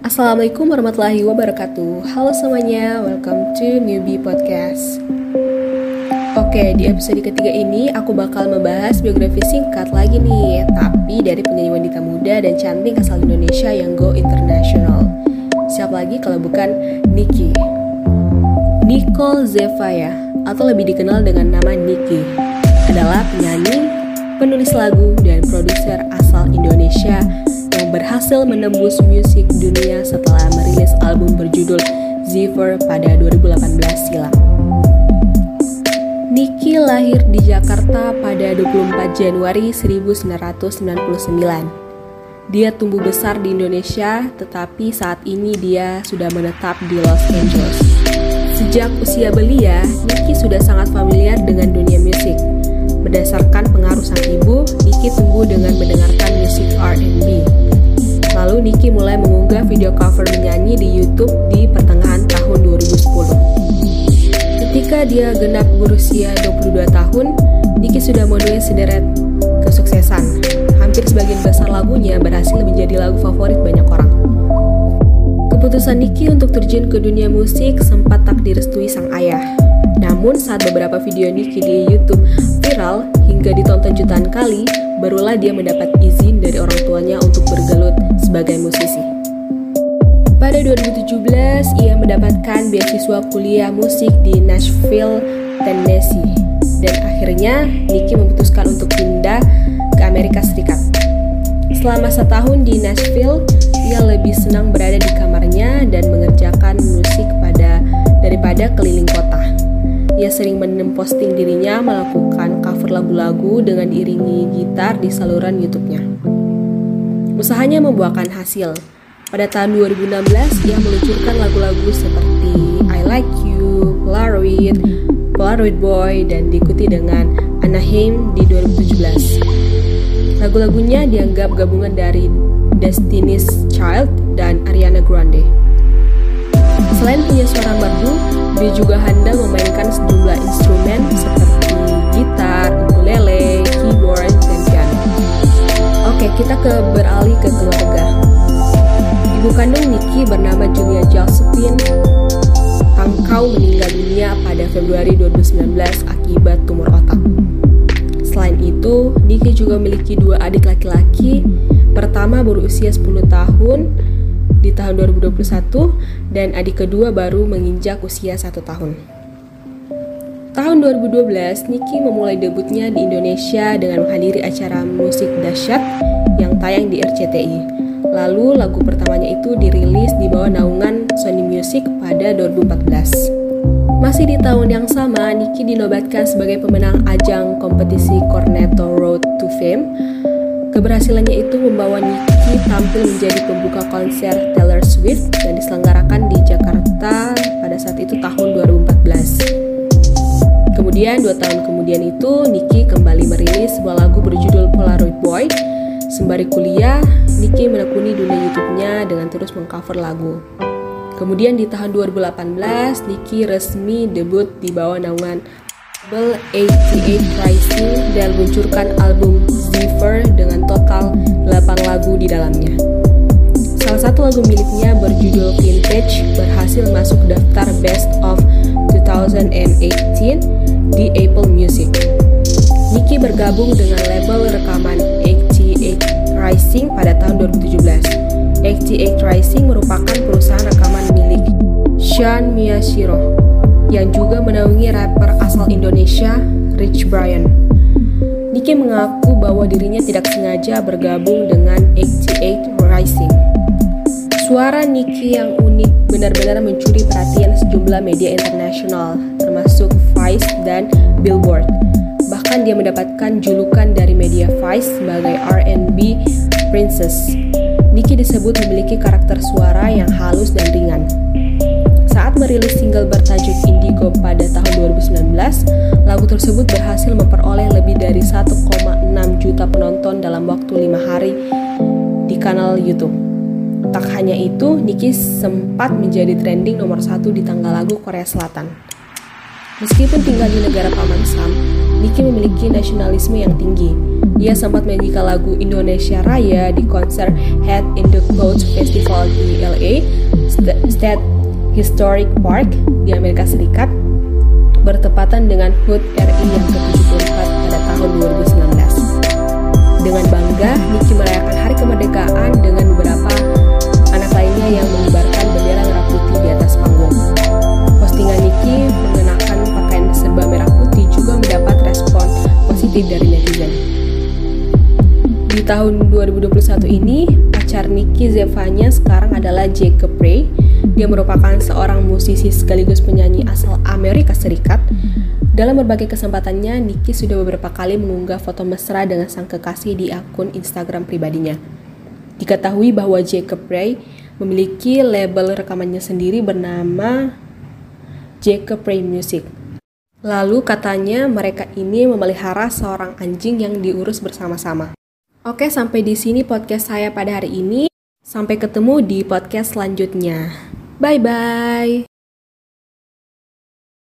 Assalamualaikum warahmatullahi wabarakatuh. Halo semuanya, welcome to Newbie Podcast. Oke, di episode ketiga ini aku bakal membahas biografi singkat lagi nih Tapi dari penyanyi wanita muda dan cantik asal Indonesia yang go international Siapa lagi kalau bukan Nikki Nicole Zevaya atau lebih dikenal dengan nama Nikki adalah penyanyi, penulis lagu, berhasil menembus musik dunia setelah merilis album berjudul Zephyr pada 2018 silam. Niki lahir di Jakarta pada 24 Januari 1999. Dia tumbuh besar di Indonesia, tetapi saat ini dia sudah menetap di Los Angeles. Sejak usia belia, Niki sudah sangat familiar dengan dunia musik. Berdasarkan pengaruh sang ibu, Niki tumbuh dengan mendengarkan Dia genap berusia 22 tahun, Niki sudah menulis sederet kesuksesan. Hampir sebagian besar lagunya berhasil menjadi lagu favorit banyak orang. Keputusan Niki untuk terjun ke dunia musik sempat tak direstui sang ayah. Namun saat beberapa video Nicki di YouTube viral hingga ditonton jutaan kali, barulah dia mendapat izin dari orang tuanya untuk bergelut sebagai musisi. Pada 2017, ia mendapatkan beasiswa kuliah musik di Nashville, Tennessee. Dan akhirnya, Nicki memutuskan untuk pindah ke Amerika Serikat. Selama setahun di Nashville, ia lebih senang berada di kamarnya dan mengerjakan musik pada daripada keliling kota. Ia sering menemposting dirinya melakukan cover lagu-lagu dengan diiringi gitar di saluran YouTube-nya. Usahanya membuahkan hasil. Pada tahun 2016, ia meluncurkan lagu-lagu seperti I Like You, Polaroid, Polaroid Boy, dan diikuti dengan Anaheim di 2017. Lagu-lagunya dianggap gabungan dari Destiny's Child dan Ariana Grande. Selain punya suara merdu, dia juga handal memainkan sejumlah instrumen seperti gitar, ukulele, keyboard, dan piano. Oke, kita ke beralih ke keluarga. Kandung Nikki bernama Julia Josephine Tangkau meninggal dunia pada Februari 2019 akibat tumor otak. Selain itu, Nikki juga memiliki dua adik laki-laki. Pertama berusia 10 tahun di tahun 2021 dan adik kedua baru menginjak usia satu tahun. Tahun 2012, Niki memulai debutnya di Indonesia dengan menghadiri acara musik dahsyat yang tayang di RCTI. Lalu lagu pertamanya itu dirilis di bawah naungan Sony Music pada 2014. Masih di tahun yang sama, Niki dinobatkan sebagai pemenang ajang kompetisi Cornetto Road to Fame Keberhasilannya itu membawa Nicki tampil menjadi pembuka konser Taylor Swift dan diselenggarakan di Jakarta pada saat itu tahun 2014. Kemudian dua tahun kemudian itu Nicki kembali merilis sebuah lagu berjudul Polaroid. Sembari kuliah, Nicki menekuni dunia YouTube-nya dengan terus mengcover lagu. Kemudian di tahun 2018, Nicki resmi debut di bawah naungan label 88 Rising dan meluncurkan album Zephyr dengan total 8 lagu di dalamnya. Salah satu lagu miliknya berjudul Vintage berhasil masuk daftar Best of 2018 di Apple Music. Nicki bergabung dengan label Rising merupakan perusahaan rekaman milik Sean Miyashiro yang juga menaungi rapper asal Indonesia, Rich Brian. Nicki mengaku bahwa dirinya tidak sengaja bergabung dengan 88 Rising. Suara Nicki yang unik benar-benar mencuri perhatian sejumlah media internasional, termasuk Vice dan Billboard. Bahkan dia mendapatkan julukan dari media Vice sebagai R&B Princess. Nicki disebut memiliki karakter suara yang halus dan ringan. Saat merilis single bertajuk Indigo pada tahun 2019, lagu tersebut berhasil memperoleh lebih dari 1,6 juta penonton dalam waktu lima hari di kanal YouTube. Tak hanya itu, Nicki sempat menjadi trending nomor satu di tanggal lagu Korea Selatan. Meskipun tinggal di negara Paman Sam, Nicki memiliki nasionalisme yang tinggi. Ia sempat menyanyikan lagu Indonesia Raya di konser Head in the Clouds Festival di LA State Historic Park di Amerika Serikat bertepatan dengan HUT RI yang ke-74 tahun 2021 ini, pacar Nicky Zevanya sekarang adalah Jacob Ray dia merupakan seorang musisi sekaligus penyanyi asal Amerika Serikat. Dalam berbagai kesempatannya, Nicky sudah beberapa kali mengunggah foto mesra dengan sang kekasih di akun Instagram pribadinya. Diketahui bahwa Jacob Ray memiliki label rekamannya sendiri bernama Jacob Ray Music. Lalu katanya mereka ini memelihara seorang anjing yang diurus bersama-sama. Oke, sampai di sini podcast saya pada hari ini. Sampai ketemu di podcast selanjutnya. Bye bye.